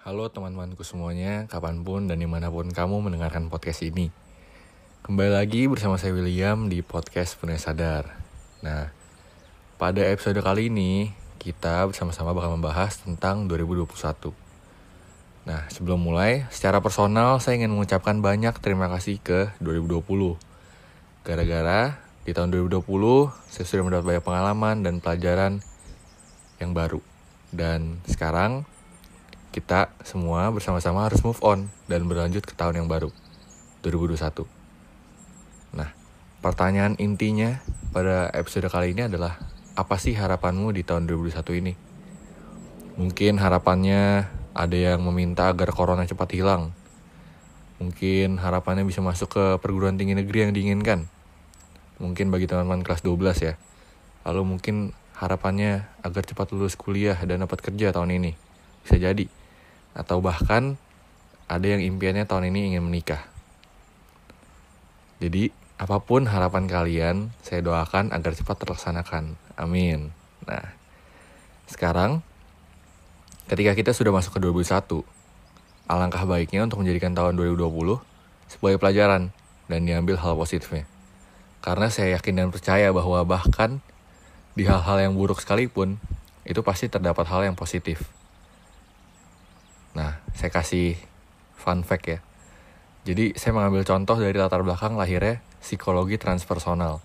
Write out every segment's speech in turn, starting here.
Halo teman-temanku semuanya, kapan pun dan di mana pun kamu mendengarkan podcast ini. Kembali lagi bersama saya William di podcast Punya Sadar. Nah, pada episode kali ini kita bersama-sama bakal membahas tentang 2021. Nah, sebelum mulai, secara personal saya ingin mengucapkan banyak terima kasih ke 2020. Gara-gara di tahun 2020 saya sudah mendapat banyak pengalaman dan pelajaran yang baru. Dan sekarang kita semua bersama-sama harus move on dan berlanjut ke tahun yang baru 2021. Nah, pertanyaan intinya pada episode kali ini adalah apa sih harapanmu di tahun 2021 ini? Mungkin harapannya ada yang meminta agar corona cepat hilang. Mungkin harapannya bisa masuk ke perguruan tinggi negeri yang diinginkan. Mungkin bagi teman-teman kelas 12 ya. Lalu mungkin harapannya agar cepat lulus kuliah dan dapat kerja tahun ini. Bisa jadi atau bahkan ada yang impiannya tahun ini ingin menikah. Jadi, apa pun harapan kalian, saya doakan agar cepat terlaksanakan. Amin. Nah, sekarang ketika kita sudah masuk ke 2021, alangkah baiknya untuk menjadikan tahun 2020 sebagai pelajaran dan diambil hal positifnya. Karena saya yakin dan percaya bahwa bahkan di hal-hal yang buruk sekalipun, itu pasti terdapat hal yang positif. Saya kasih fun fact ya. Jadi, saya mengambil contoh dari latar belakang lahirnya psikologi transpersonal.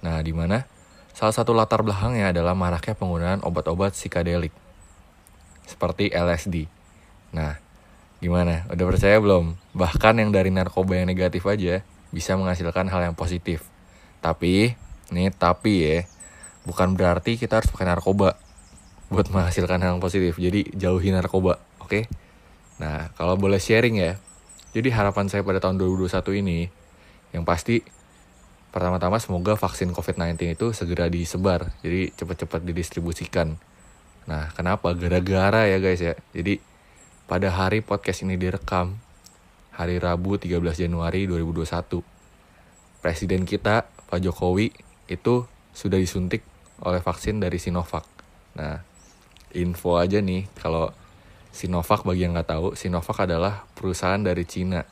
Nah, di mana salah satu latar belakangnya adalah maraknya penggunaan obat-obat psikadelik. Seperti LSD. Nah, gimana? Udah percaya belum? Bahkan yang dari narkoba yang negatif aja bisa menghasilkan hal yang positif. Tapi, nih tapi ya, bukan berarti kita harus pakai narkoba buat menghasilkan hal yang positif. Jadi jauhi narkoba, oke? Okay? Nah, kalau boleh sharing ya. Jadi harapan saya pada tahun 2021 ini yang pasti pertama-tama semoga vaksin COVID-19 itu segera disebar. Jadi cepat-cepat didistribusikan. Nah, kenapa? Gara-gara ya guys ya. Jadi pada hari podcast ini direkam hari Rabu 13 Januari 2021 Presiden kita Pak Jokowi itu sudah disuntik oleh vaksin dari Sinovac. Nah, info aja nih kalau Sinovac bagi yang nggak tahu, Sinovac adalah perusahaan dari Cina.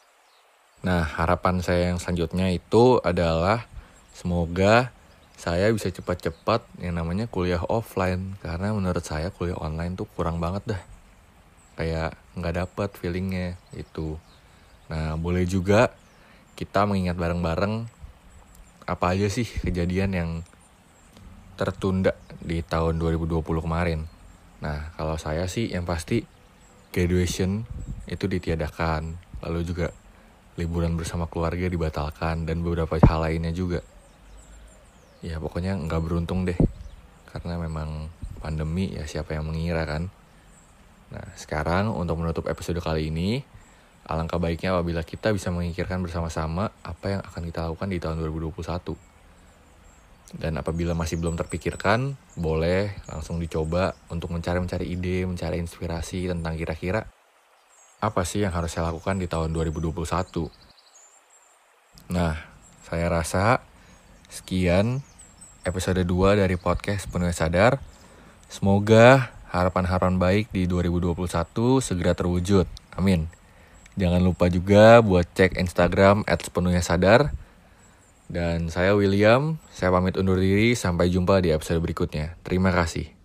Nah, harapan saya yang selanjutnya itu adalah semoga saya bisa cepat-cepat yang namanya kuliah offline karena menurut saya kuliah online tuh kurang banget dah. Kayak nggak dapet feelingnya itu. Nah, boleh juga kita mengingat bareng-bareng apa aja sih kejadian yang tertunda di tahun 2020 kemarin. Nah, kalau saya sih yang pasti graduation itu ditiadakan, lalu juga liburan bersama keluarga dibatalkan dan beberapa hal lainnya juga. Ya pokoknya nggak beruntung deh, karena memang pandemi ya siapa yang mengira kan. Nah sekarang untuk menutup episode kali ini, alangkah baiknya apabila kita bisa mengikirkan bersama-sama apa yang akan kita lakukan di tahun 2021 dan apabila masih belum terpikirkan, boleh langsung dicoba untuk mencari-mencari ide, mencari inspirasi tentang kira-kira apa sih yang harus saya lakukan di tahun 2021. Nah, saya rasa sekian episode 2 dari podcast Penuh Sadar. Semoga harapan-harapan baik di 2021 segera terwujud. Amin. Jangan lupa juga buat cek Instagram @sepenuhnya sadar dan saya William, saya pamit undur diri, sampai jumpa di episode berikutnya. Terima kasih.